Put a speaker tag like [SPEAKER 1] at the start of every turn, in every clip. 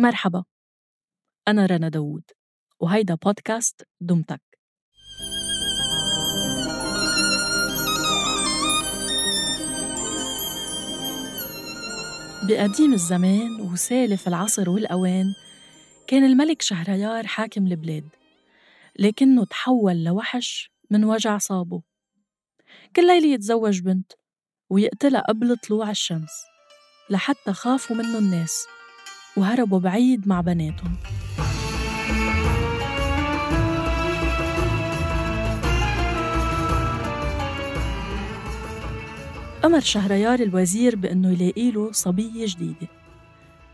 [SPEAKER 1] مرحبا أنا رنا داوود وهيدا بودكاست دمتك. بقديم الزمان وسالف العصر والأوان كان الملك شهريار حاكم البلاد لكنه تحول لوحش من وجع صابه. كل ليلة يتزوج بنت ويقتلها قبل طلوع الشمس لحتى خافوا منه الناس. وهربوا بعيد مع بناتهم. أمر شهريار الوزير بأنه يلاقي له صبية جديدة.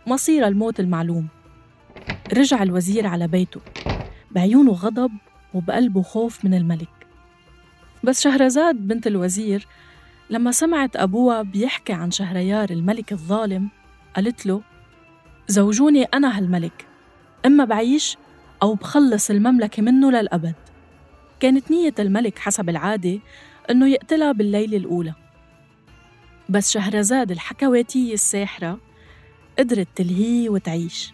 [SPEAKER 1] مصير الموت المعلوم. رجع الوزير على بيته. بعيونه غضب وبقلبه خوف من الملك. بس شهرزاد بنت الوزير لما سمعت أبوها بيحكي عن شهريار الملك الظالم قالت له زوجوني أنا هالملك إما بعيش أو بخلص المملكة منه للأبد. كانت نية الملك حسب العادة إنه يقتلها بالليلة الأولى. بس شهرزاد الحكواتية الساحرة قدرت تلهيه وتعيش.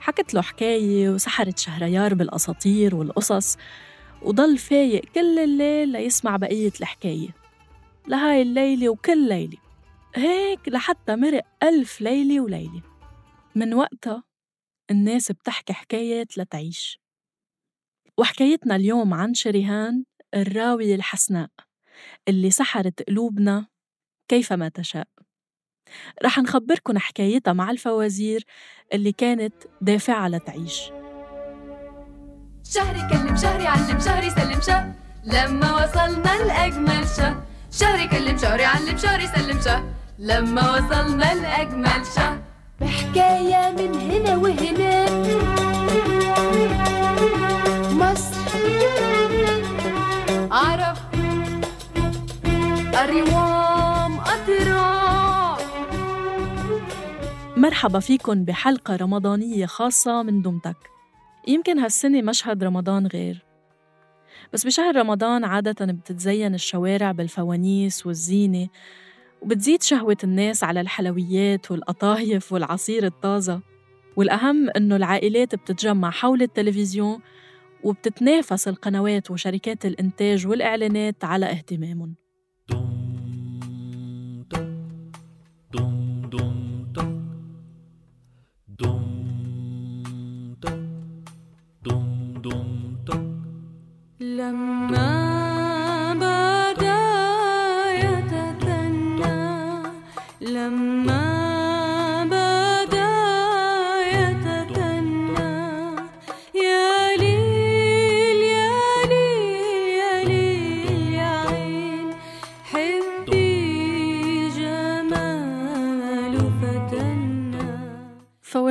[SPEAKER 1] حكت له حكاية وسحرت شهريار بالأساطير والقصص وضل فايق كل الليل ليسمع بقية الحكاية. لهاي الليلة وكل ليلة هيك لحتى مرق ألف ليلة وليلة. من وقتها الناس بتحكي حكاية لتعيش. وحكايتنا اليوم عن شريهان الراوية الحسناء اللي سحرت قلوبنا كيفما تشاء. رح نخبركن حكايتها مع الفوازير اللي كانت دافعة لتعيش.
[SPEAKER 2] شهري كلم شهري علم شهري سلم شه لما وصلنا لأجمل شه شهري كلم شهري علم شهري سلم شه لما وصلنا لأجمل شه بحكاية من هنا وهنا. مصر. عرب. أريوام. أطراف.
[SPEAKER 1] مرحبا فيكن بحلقة رمضانية خاصة من دمتك. يمكن هالسنة مشهد رمضان غير. بس بشهر رمضان عادة بتتزين الشوارع بالفوانيس والزينة وبتزيد شهوة الناس على الحلويات والقطايف والعصير الطازة والأهم إنه العائلات بتتجمع حول التلفزيون وبتتنافس القنوات وشركات الإنتاج والإعلانات على اهتمامهم
[SPEAKER 2] لما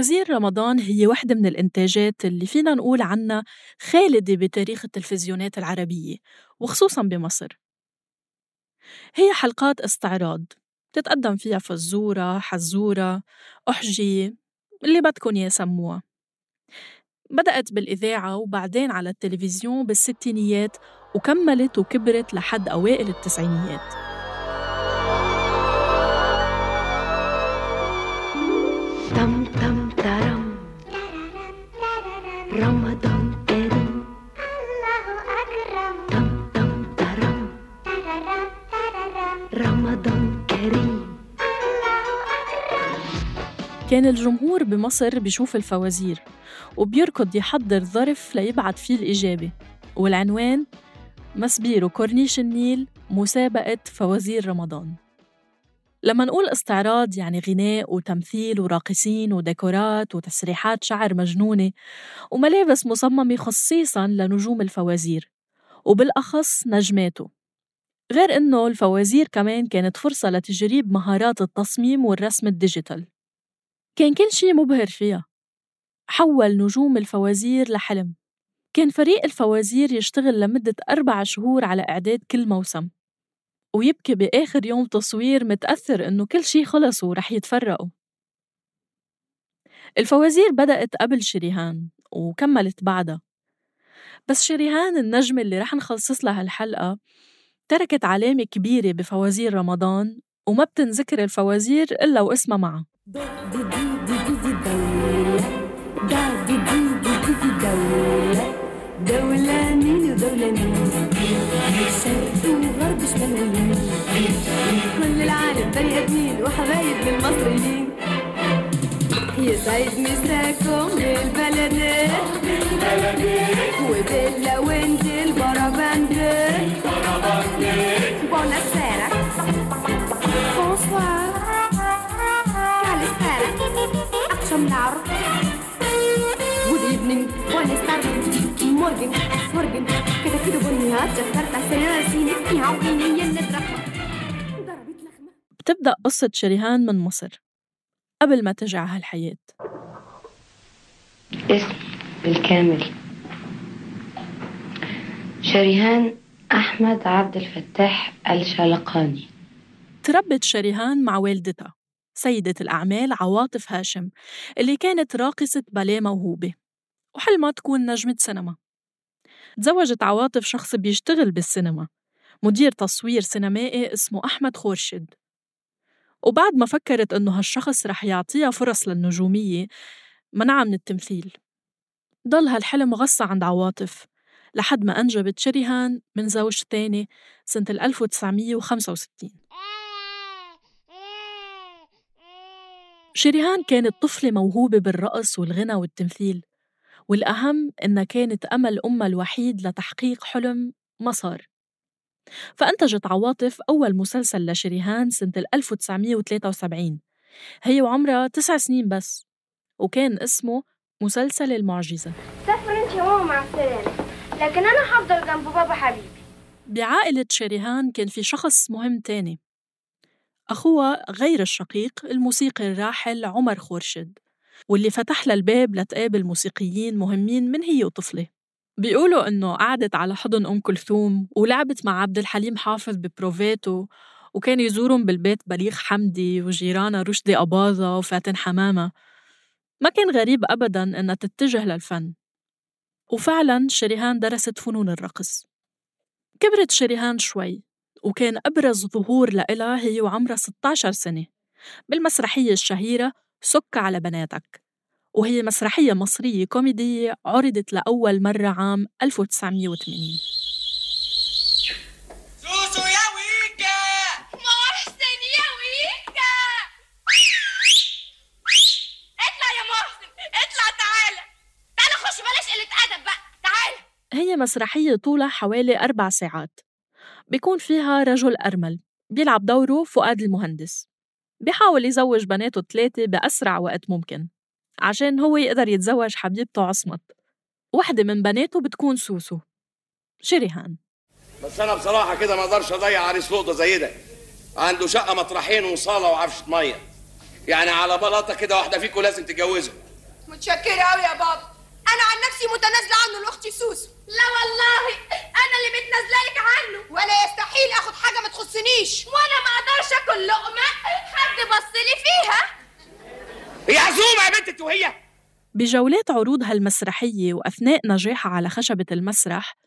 [SPEAKER 1] فوازير رمضان هي واحدة من الإنتاجات اللي فينا نقول عنها خالدة بتاريخ التلفزيونات العربية وخصوصاً بمصر. هي حلقات استعراض بتتقدم فيها فزورة، حزورة، أحجية اللي بدكن يا سموها بدأت بالإذاعة وبعدين على التلفزيون بالستينيات وكملت وكبرت لحد أوائل التسعينيات. كان الجمهور بمصر بيشوف الفوازير وبيركض يحضر ظرف ليبعت فيه الإجابة. والعنوان ماسبيرو كورنيش النيل مسابقة فوازير رمضان. لما نقول استعراض يعني غناء وتمثيل وراقصين وديكورات وتسريحات شعر مجنونة وملابس مصممة خصيصاً لنجوم الفوازير وبالأخص نجماته. غير إنه الفوازير كمان كانت فرصة لتجريب مهارات التصميم والرسم ال digital. كان كل شي مبهر فيها. حول نجوم الفوازير لحلم. كان فريق الفوازير يشتغل لمدة أربع شهور على إعداد كل موسم. ويبكي بآخر يوم تصوير متأثر إنه كل شي خلص ورح يتفرقوا. الفوازير بدأت قبل شريهان وكملت بعدها. بس شريهان النجمة اللي رح نخصص لها الحلقة تركت علامة كبيرة بفوازير رمضان وما بتنذكر الفوازير إلا واسمها معها.
[SPEAKER 2] دولة مين ودولة مين شرق وغرب شمال ويمين كل العالم بني آدمين وحبايب المصريين. يسعد مساكم بالبلد وبيلا وانت البربند كده كده بنيات
[SPEAKER 1] بتبدأ قصة شريهان من مصر قبل ما تجي على هالحياة.
[SPEAKER 3] اسم بالكامل. شريهان أحمد عبد الفتاح الشلقاني.
[SPEAKER 1] تربت شريهان مع والدتها سيدة الأعمال عواطف هاشم اللي كانت راقصة باليه موهوبة. وحلمها تكون نجمة سينما. تزوجت عواطف شخص بيشتغل بالسينما. مدير تصوير سينمائي اسمه أحمد خورشد وبعد ما فكرت إنه هالشخص رح يعطيها فرص للنجومية منعها من التمثيل. ضل هالحلم غصة عند عواطف لحد ما أنجبت شريهان من زوج تاني سنة 1965 شريهان كانت طفلة موهوبة بالرقص والغنى والتمثيل. والأهم إنها كانت أمل أمها الوحيد لتحقيق حلم ما صار فأنتجت عواطف أول مسلسل لشريهان سنة 1973 هي وعمرها تسع سنين بس وكان اسمه مسلسل المعجزة.
[SPEAKER 4] سافر أنت ماما مع السلامة لكن أنا هفضل جنب بابا حبيبي.
[SPEAKER 1] بعائلة شريهان كان في شخص مهم تاني أخوها غير الشقيق الموسيقي الراحل عمر خورشد واللي فتح لها الباب لتقابل موسيقيين مهمين من هي وطفلة. بيقولوا إنه قعدت على حضن أم كلثوم ولعبت مع عبد الحليم حافظ ببروفاته وكان يزورهم بالبيت بليغ حمدي وجيرانها رشدي أباظة وفاتن حمامة. ما كان غريب أبداً إنها تتجه للفن. وفعلاً شريهان درست فنون الرقص. كبرت شريهان شوي وكان أبرز ظهور لإلها هي وعمرها 16 سنة. بالمسرحية الشهيرة سك على بناتك. وهي مسرحية مصرية كوميدية عرضت لأول مرة عام 1980
[SPEAKER 5] سوسو يا ويكا!
[SPEAKER 2] محسن يا ويكا! اطلع يا محسن! اطلع تعالى! تعالى خش بلاش قلة أدب بقى! تعالى!
[SPEAKER 1] هي مسرحية طولها حوالي أربع ساعات. بيكون فيها رجل أرمل بيلعب دوره فؤاد المهندس. بيحاول يزوج بناته ثلاثة بأسرع وقت ممكن عشان هو يقدر يتزوج حبيبته عصمت. واحدة من بناته بتكون سوسو شريهان.
[SPEAKER 5] بس أنا بصراحة كده ما أقدرش أضيع عريس لقطه زي ده عنده شقة مطرحين وصالة وعفشة مية. يعني على بلاطة كده واحدة فيكم لازم تتجوزه
[SPEAKER 2] متشكرة أوي يا بابا. أنا عن نفسي متنازلة عنه لأختي سوسو لا والله أنا اللي متنازلة لك عنه ولا يستحيل آخد حاجة ما تخصنيش وأنا ما أقدرش آكل لقمة حد بص لي فيها
[SPEAKER 5] هي عزومه يا بنت وهي
[SPEAKER 1] بجولات عروضها المسرحية وأثناء نجاحها على خشبة المسرح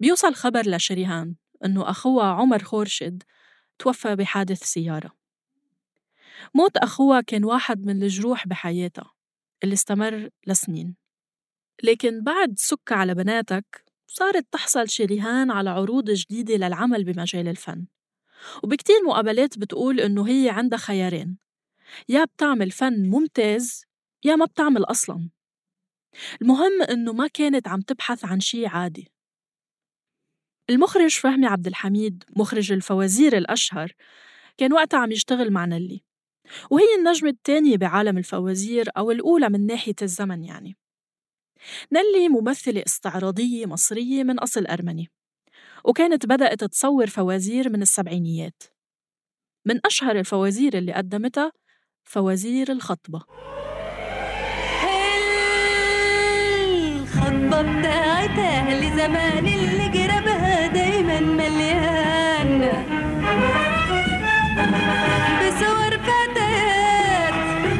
[SPEAKER 1] بيوصل خبر لشريهان إنه أخوها عمر خورشد توفى بحادث سيارة. موت أخوها كان واحد من الجروح بحياتها اللي استمر لسنين. لكن بعد سك على بناتك صارت تحصل شريهان على عروض جديدة للعمل بمجال الفن. وبكتير مقابلات بتقول إنه هي عندها خيارين يا بتعمل فن ممتاز يا ما بتعمل أصلاً. المهم إنه ما كانت عم تبحث عن شي عادي. المخرج فهمي عبد الحميد مخرج الفوازير الأشهر كان وقتها عم يشتغل مع نيلي وهي النجمة الثانية بعالم الفوازير أو الأولى من ناحية الزمن يعني. نيلي ممثلة استعراضية مصرية من أصل أرمني وكانت بدأت تصور فوازير من السبعينيات. من أشهر الفوازير اللي قدمتها فوازير الخاطبة.
[SPEAKER 2] الخطبة بتاعت أهل زمان اللي جربها دايما مليان. بصور فتيات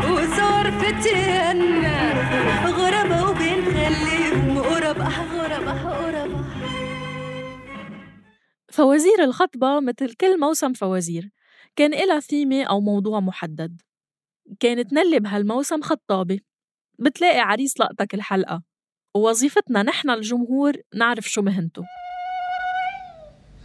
[SPEAKER 2] وصور فتيان. غربة وبنخليهم غربة غربة غربة.
[SPEAKER 1] فوازير الخطبة مثل كل موسم فوازير كان إلها ثيمة أو موضوع محدد. كانت نلي بهالموسم خطابة بتلاقي عريس لقطة كل حلقة ووظيفتنا نحن الجمهور نعرف شو مهنته.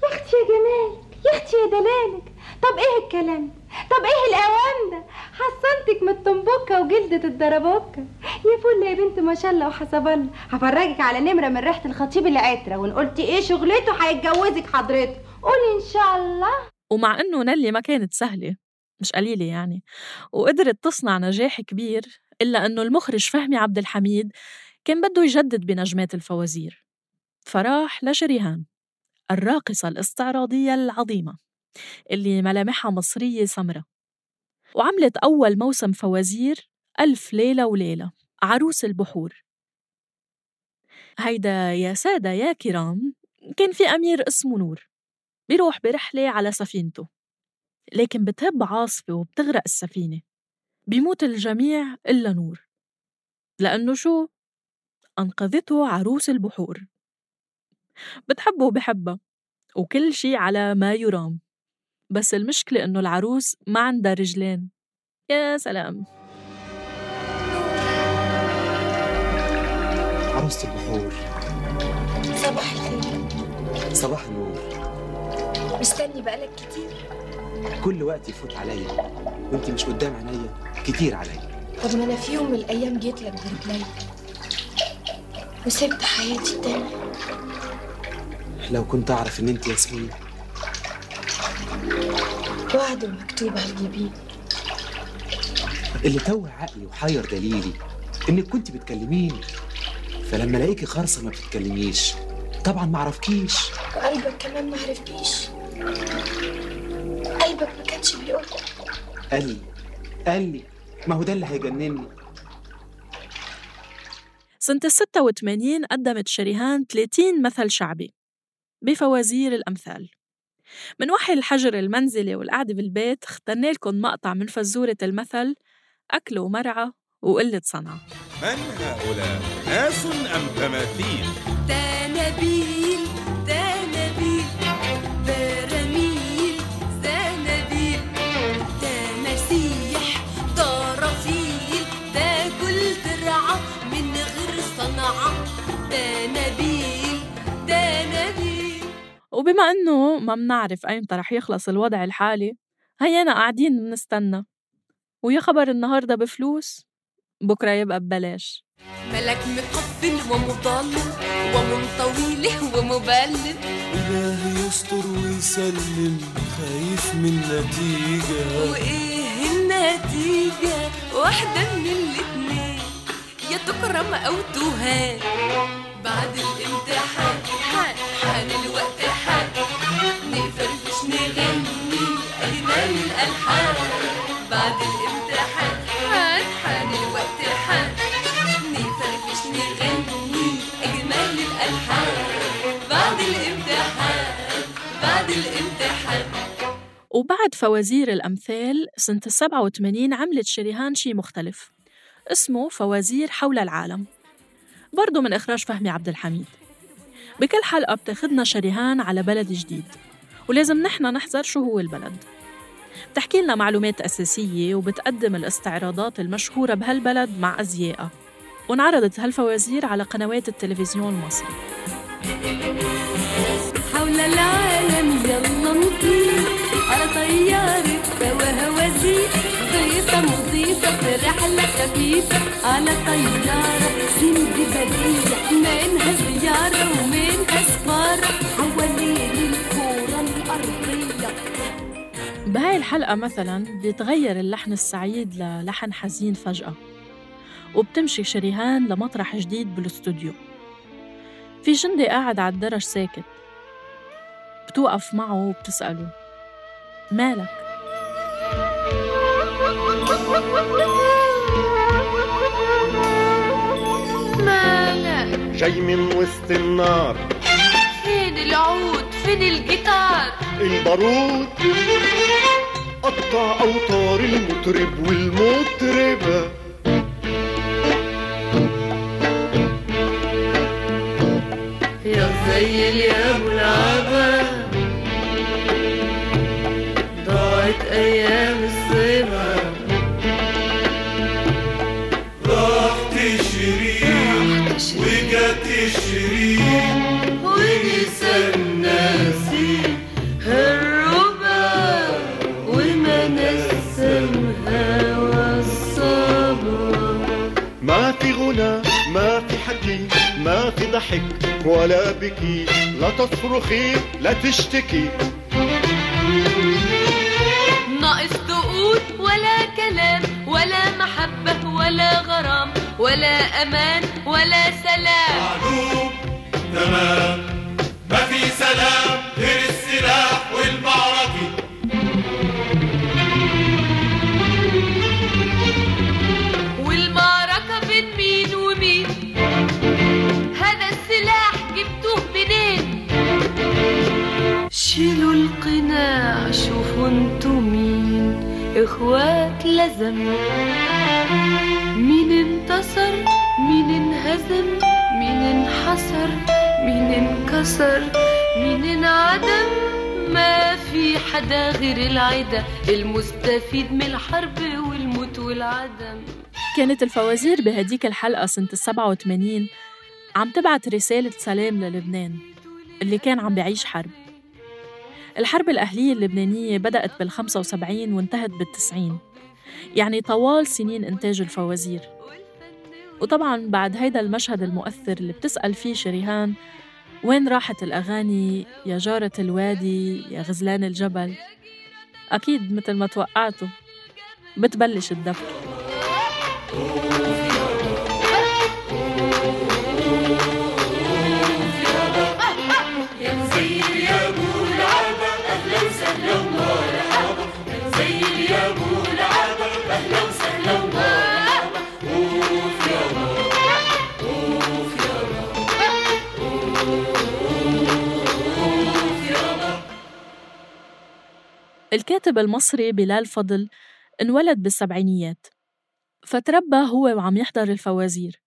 [SPEAKER 4] يا أختي يا جمالك يا أختي يا دلالك. طب إيه الكلام؟ طب إيه الاوام ده حصنتك من الطنبوكة وجلدة الدربوكة. يا فل يا بنت ما شاء الله وحسب الله. هفرجك على نمرة من ريحة الخطيب العتره وإن قلتي إيه شغلته هيتجوزك حضرتك. قولي إن شاء الله.
[SPEAKER 1] ومع إنه نلي ما كانت سهلة مش قليلة يعني وقدرت تصنع نجاح كبير إلا إنه المخرج فهمي عبد الحميد كان بده يجدد بنجمات الفوازير. فراح لشريهان الراقصة الاستعراضية العظيمة اللي ملامحها مصرية سمرة وعملت أول موسم فوازير ألف ليلة وليلة عروس البحور. هيدا يا سادة يا كرام كان في أمير اسمه نور بيروح برحلة على سفينته لكن بتهب عاصفة وبتغرق السفينة بيموت الجميع إلا نور. لأنه شو؟ أنقذته عروس البحور. بتحبه وبحبها وكل شي على ما يرام. بس المشكلة إنه العروس ما عندها رجلين. يا سلام.
[SPEAKER 6] عروسة البحور.
[SPEAKER 7] صباح الخير.
[SPEAKER 6] صباح النور.
[SPEAKER 7] مستني بقالك كتير.
[SPEAKER 6] كل وقت يفوت عليا. وانت مش قدام عينيا كتير عليا.
[SPEAKER 7] طب ما أنا في يوم من الأيام جيت لك برجلي وسبت حياتي تاني.
[SPEAKER 6] لو كنت أعرف إن انت ياسمين.
[SPEAKER 7] وعد مكتوب على الجبين
[SPEAKER 6] اللي توه عقلي وحير دليلي إنك كنت بتكلميني. فلما ألاقيكي خرصة ما بتتكلميش. طبعا ما أعرفكيش.
[SPEAKER 7] وقلبك كمان ما عرفنيش قلبك ما كانش بيقول
[SPEAKER 6] قال لي قال لي ما هو ده اللي هيجنني.
[SPEAKER 1] سنة الستة وثمانين قدمت شريهان 30 مثل شعبي بفوازير الأمثال. من وحي الحجر المنزلي والقعدة بالبيت اخترنا لكم مقطع من فزورة المثل أكل ومرعى وقلة صنعة
[SPEAKER 8] من هؤلاء؟ ناس أم تماثيل؟
[SPEAKER 2] تنابيل تنابيل براميل زنابيل تماسيح طرافيل تاكل ترعى من غير صنعة تنابيل تنابيل
[SPEAKER 1] وبما إنه ما منعرف أيمتى رح يخلص الوضع الحالي هينا قاعدين بنستنى ويا خبر النهاردة بفلوس بكرة يبقى ببلاش.
[SPEAKER 2] ملك مقفل ومضلل ومنطويل ومبلل.
[SPEAKER 9] إلهي يستر ويسلم خايف من نتيجة.
[SPEAKER 2] وإيه النتيجة؟ واحدة من الاتنين. يا تكرم أو تهان بعد الامتحان حان حان الوقت حان. نفرفش نغني أجمل الألحان. بعد الامتحان حان حان الوقت حان. نفرفش نغني أجمل الألحان. بعد الامتحان بعد الامتحان.
[SPEAKER 1] وبعد فوازير الأمثال سنة السبعة وثمانين عملت شريهان شي مختلف. اسمه فوازير حول العالم. برضه من إخراج فهمي عبد الحميد. بكل حلقة بتاخدنا شريهان على بلد جديد ولازم نحن نحذر شو هو البلد. بتحكي لنا معلومات أساسية وبتقدم الاستعراضات المشهورة بهالبلد مع أزيائها وانعرضت هالفوازير على قنوات التلفزيون المصري.
[SPEAKER 2] حول العالم يلا نطير على طيارة وهوازير. ضيفة مضيفة في رحلة خفيفة. على طيارة سندبادية منها زيارة ومنها سفارة حوالين الكورة الأرضية.
[SPEAKER 1] بهاي الحلقة مثلا بيتغير اللحن السعيد للحن حزين فجأة وبتمشي شريهان لمطرح جديد بالاستوديو. في جندي قاعد على الدرج ساكت بتوقف معه وبتسأله مالك؟
[SPEAKER 2] مالك
[SPEAKER 9] جاي من وسط النار.
[SPEAKER 2] فين العود؟ فين الجيتار؟
[SPEAKER 9] البارود. قطع أوتار المطرب والمطربة.
[SPEAKER 2] يا زي اليا ابو العبا ضاعت
[SPEAKER 9] أيام ولا بكي لا تصرخي لا تشتكي.
[SPEAKER 2] ناقص تقول ولا كلام ولا محبة ولا غرام ولا أمان ولا سلام.
[SPEAKER 10] معلوم تمام ما في سلام.
[SPEAKER 2] لزم مين انتصر مين انهزم مين انحصر مين انكسر مين انعدم. ما في حدا غير العدا المستفيد من الحرب والموت والعدم.
[SPEAKER 1] كانت الفوازير بهديك الحلقة سنة السبعة وثمانين عم تبعت رسالة سلام للبنان اللي كان عم بيعيش حرب. الحرب الأهلية اللبنانية بدأت بالخمسة وسبعين وانتهت بالتسعين. يعني طوال سنين إنتاج الفوازير. وطبعا بعد هيدا المشهد المؤثر اللي بتسأل فيه شريهان وين راحت الأغاني يا جارة الوادي يا غزلان الجبل؟ أكيد مثل ما توقعتوا بتبلش الدبكة الكاتب المصري بلال فضل انولد بالسبعينيات فتربى هو وعم يحضر الفوازير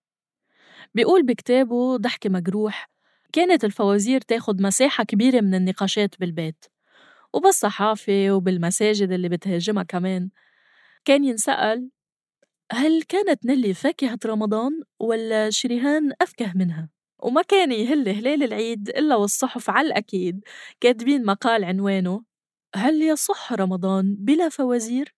[SPEAKER 1] بيقول بكتابه ضحك مجروح كانت الفوازير تاخد مساحة كبيرة من النقاشات بالبيت وبالصحافة وبالمساجد اللي بتهاجمها كمان كان ينسأل هل كانت نيلي فاكهة رمضان ولا شريهان أفكه منها؟ وما كان يهل هلال العيد إلا والصحف على الأكيد كاتبين مقال عنوانه هل يصح رمضان بلا فوازير؟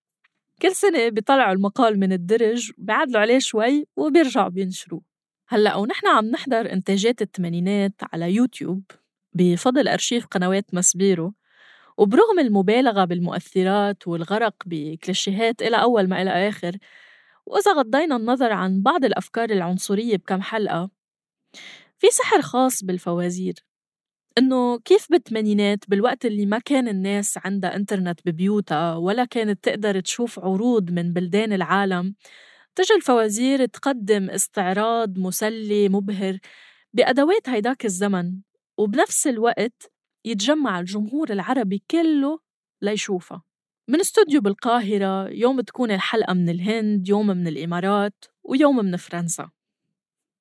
[SPEAKER 1] كل سنة بيطلعوا المقال من الدرج بيعدلوا عليه شوي وبيرجعوا بينشروه هلأ ونحن عم نحضر إنتاجات الثمانينات على يوتيوب بفضل أرشيف قنوات مسبيرو وبرغم المبالغة بالمؤثرات والغرق بكليشيهات إلى أول ما إلى آخر وإذا غضينا النظر عن بعض الأفكار العنصرية بكم حلقة في سحر خاص بالفوازير. إنه كيف بالثمانينات بالوقت اللي ما كان الناس عندها إنترنت ببيوتها ولا كانت تقدر تشوف عروض من بلدان العالم تجي الفوازير تقدم استعراض مسلي مبهر بأدوات هيداك الزمن وبنفس الوقت يتجمع الجمهور العربي كله ليشوفها. من استوديو بالقاهرة يوم تكون الحلقة من الهند يوم من الإمارات ويوم من فرنسا.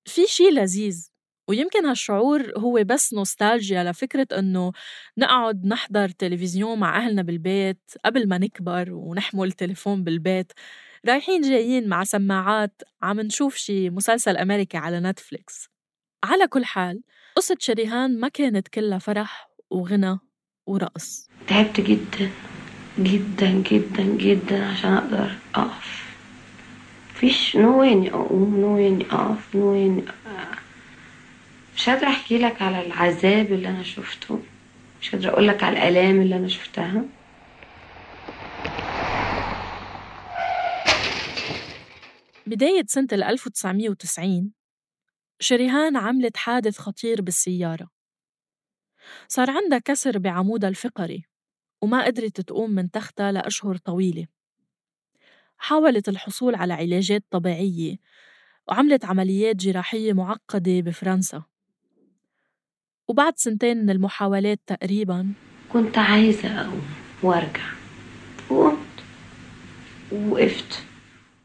[SPEAKER 1] في شي لذيذ ويمكن هالشعور هو بس نوستالجيا لفكرة إنه نقعد نحضر تلفزيون مع أهلنا بالبيت قبل ما نكبر ونحمل تليفون بالبيت رايحين جايين مع سماعات عم نشوف شي مسلسل أمريكي على نتفليكس. على كل حال قصة شريهان ما كانت كلها فرح وغنى ورقص.
[SPEAKER 3] تعبت جدا جدا جدا جدا عشان أقدر أقف. مفيش نو إني أقوم نو إني أقف نو إني مش قادرة أحكي لك على العذاب اللي أنا شفته. مش قادرة أقول لك على الآلام اللي أنا شفتها.
[SPEAKER 1] بداية سنة 1990 شريهان عملت حادث خطير بالسيارة. صار عندها كسر بعمودها الفقري وما قدرت تقوم من تختها لأشهر طويلة. حاولت الحصول على علاجات طبيعية وعملت عمليات جراحية معقدة بفرنسا. وبعد سنتين من المحاولات تقريبا.
[SPEAKER 3] كنت عايزة أقوم وأرجع. وقمت ووقفت.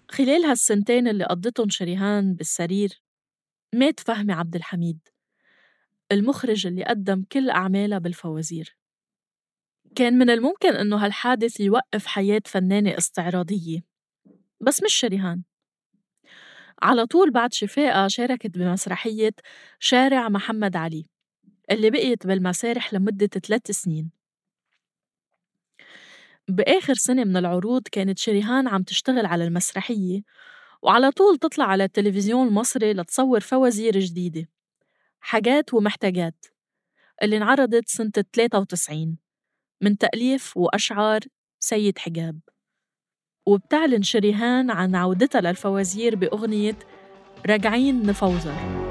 [SPEAKER 1] خلال هالسنتين اللي قضتهم شريهان بالسرير مات فهمي عبد الحميد المخرج اللي قدم كل أعمالها بالفوازير. كان من الممكن إنه هالحادث يوقف حياة فنانة استعراضية بس مش شريهان. على طول بعد شفائها شاركت بمسرحية شارع محمد علي. اللي بقيت بالمسارح لمدة ثلاث سنين. بآخر سنة من العروض كانت شريهان عم تشتغل على المسرحية وعلى طول تطلع على التلفزيون المصري لتصور فوازير جديدة حاجات ومحتاجات اللي انعرضت سنة 93 من تأليف وأشعار سيد حجاب. وبتعلن شريهان عن عودتها للفوازير بأغنية راجعين نفوزر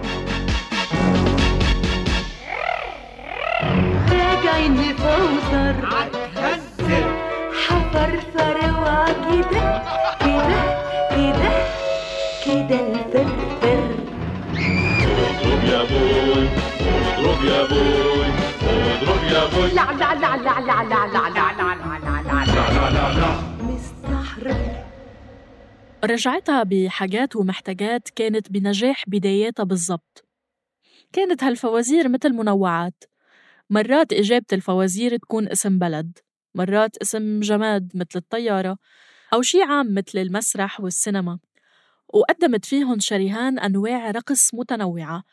[SPEAKER 10] نفوزر حفرفر وكده كده كده كده الفرفر
[SPEAKER 11] اضرب يا بوي اضرب يا بوي اضرب يا بوي
[SPEAKER 10] لا لا لا لا لا لا لا لا لا لا لا
[SPEAKER 11] لا لا لا لا
[SPEAKER 10] مستحرم
[SPEAKER 1] رجعتها بحاجات ومحتاجات كانت بنجاح بداياتها بالضبط كانت هالفوازير مثل منوعات مرات إجابة الفوازير تكون اسم بلد مرات اسم جماد مثل الطيارة أو شي عام مثل المسرح والسينما. وقدمت فيهم شريهان أنواع رقص متنوعة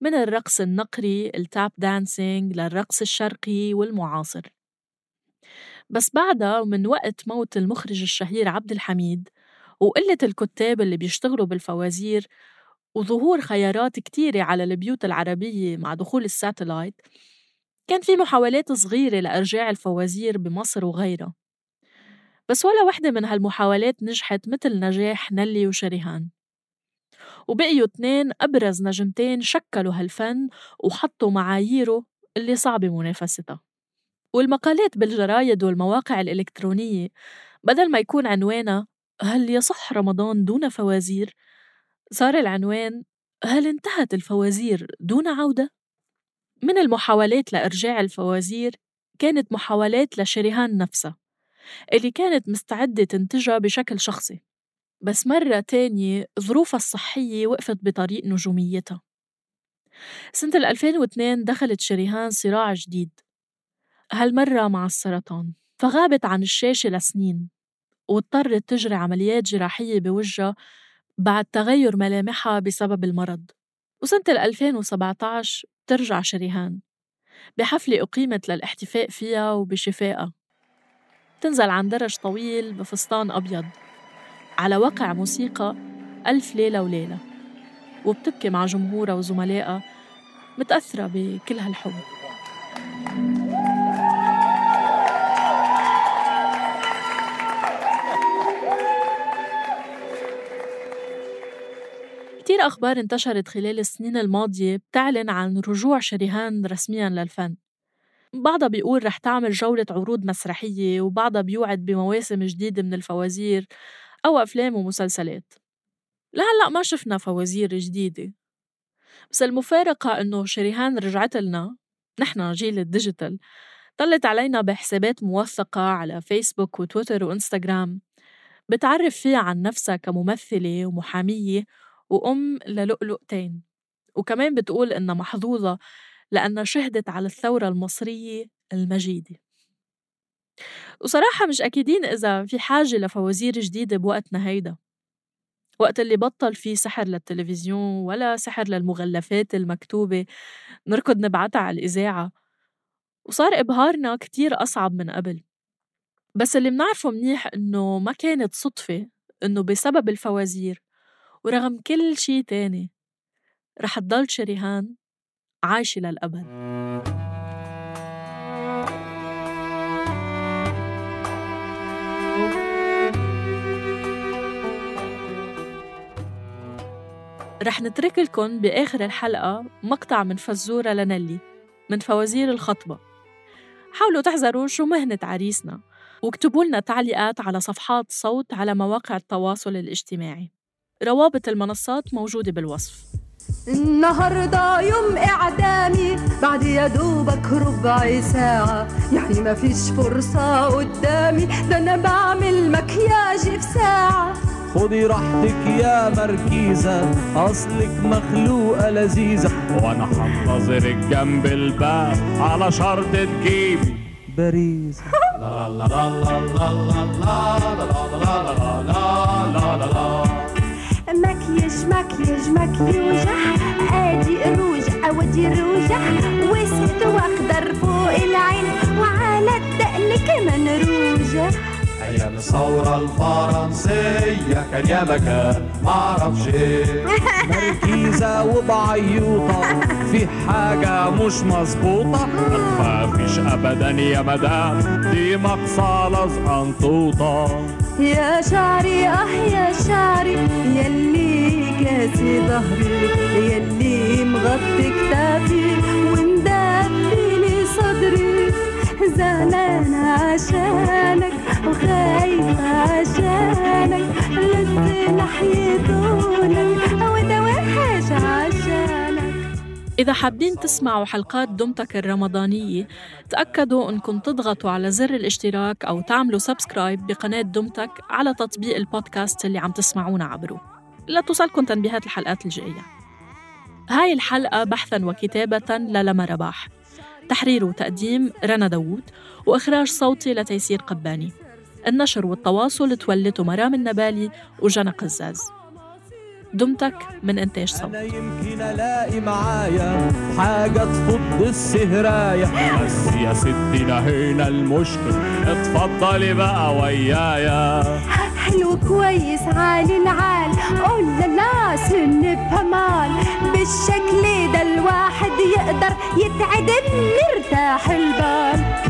[SPEAKER 1] من الرقص النقري ال tap dancing للرقص الشرقي والمعاصر. بس بعدها ومن وقت موت المخرج الشهير عبد الحميد وقلة الكتاب اللي بيشتغلوا بالفوازير وظهور خيارات كتيرة على البيوت العربية مع دخول ال satellite كان في محاولات صغيرة لإرجاع الفوازير بمصر وغيرها بس ولا وحدة من هالمحاولات نجحت مثل نجاح نلي وشريهان وبقيوا اتنين أبرز نجمتين شكلوا هالفن وحطوا معاييره اللي صعبة منافستها والمقالات بالجرايد والمواقع الإلكترونية بدل ما يكون عنوانها هل يصح رمضان دون فوازير؟ صار العنوان هل انتهت الفوازير دون عودة؟ من المحاولات لإرجاع الفوازير كانت محاولات لشريهان نفسها اللي كانت مستعدة تنتجها بشكل شخصي بس مرة تانية ظروفها الصحية وقفت بطريق نجوميتها. سنة 2002 دخلت شريهان صراع جديد هالمرة مع السرطان فغابت عن الشاشة لسنين واضطرت تجري عمليات جراحية بوجهها بعد تغير ملامحها بسبب المرض. وسنة 2017 ترجع شريهان. بحفلة أقيمت للاحتفاء فيها وبشفائها. تنزل عن درج طويل بفستان أبيض. على وقع موسيقى ألف ليلة وليلة. وبتبكي مع جمهورها وزملائها متأثرة بكل هالحب. كتير أخبار انتشرت خلال السنين الماضية بتعلن عن رجوع شريهان رسميا للفن. بعضها بيقول رح تعمل جولة عروض مسرحية وبعضها بيوعد بمواسم جديدة من الفوازير أو أفلام ومسلسلات. لهلأ ما شفنا فوازير جديدة. بس المفارقة إنه شريهان رجعت لنا نحن جيل ال digital طلت علينا بحسابات موثقة على فيسبوك وتويتر وإنستغرام بتعرف فيها عن نفسها كممثلة ومحامية وأم للؤلؤتين وكمان بتقول إنها محظوظة لأنها شهدت على الثورة المصرية المجيدة. وصراحة مش أكيدين إذا في حاجة لفوازير جديدة بوقتنا هيدا. وقت اللي بطل فيه سحر للتلفزيون ولا سحر للمغلفات المكتوبة نركض نبعتها على الإذاعة. وصار إبهارنا كتير أصعب من قبل. بس اللي منعرفه منيح إنه ما كانت صدفة إنه بسبب الفوازير ورغم كل شي تاني رح تضل شريهان عايشة للأبد. رح نترك لكم بآخر الحلقة مقطع من فزورة لنلي من فوازير الخطبة. حاولوا تحذروا شو مهنة عريسنا واكتبوا لنا تعليقات على صفحات صوت على مواقع التواصل الاجتماعي. روابط المنصات موجودة بالوصف
[SPEAKER 10] النهاردة يوم إعدامي بعد يا دوبك ربع ساعة يعني ما فيش فرصة قدامي ده أنا بعمل مكياج في ساعة
[SPEAKER 12] خدي راحتك يا مركيزة أصلك مخلوقة لذيذة وأنا هنتظرك جنب الباب على شرط تجيبي باريزة لا لا لا لا لا لا لا لا لا لا لا لا لا
[SPEAKER 10] مكياج مكياج مكيوجة أدي الروج أودي الروجة واسود وأخضر فوق العين وعلى الدقن كمان روجة
[SPEAKER 12] يحيى الثورة الفرنسية؟ كان يا مكان معرفش إيه مركيزة وبعيوطة في حاجة مش مظبوطة. ما فيش أبدا يا مدام دي مقصالة زقنطوطة
[SPEAKER 10] يا شعري أه يا شعري يلي كاسي ظهري يلي مغطي كتافي ومدفيني صدري. زعلان عشانك وخايفة عشانك لسه نحيدونك وده وحش عشانك.
[SPEAKER 1] إذا حابين تسمعوا حلقات دمتك الرمضانية تأكدوا أنكم تضغطوا على زر الاشتراك أو تعملوا subscribe بقناة دمتك على تطبيق البودكاست اللي عم تسمعونا عبره. لتوصلكم تنبيهات الحلقات الجاية. هاي الحلقة بحثاً وكتابة للما رباح تحرير وتقديم رنا داوود وإخراج صوتي لتيسير قباني. النشر والتواصل تولته مرام النبالي وجنى قزاز. دمتك من إنتاج صوت.
[SPEAKER 12] أنا يمكن ألاقي معايا حاجة تفض السهراية بس يا ستي نهينا المشكل. اتفضلي بقى ويايا.
[SPEAKER 10] حلو كويس عالي العال. قول لا سن بهمال. بالشكل ده الواحد يقدر يتعدل مرتاح البال.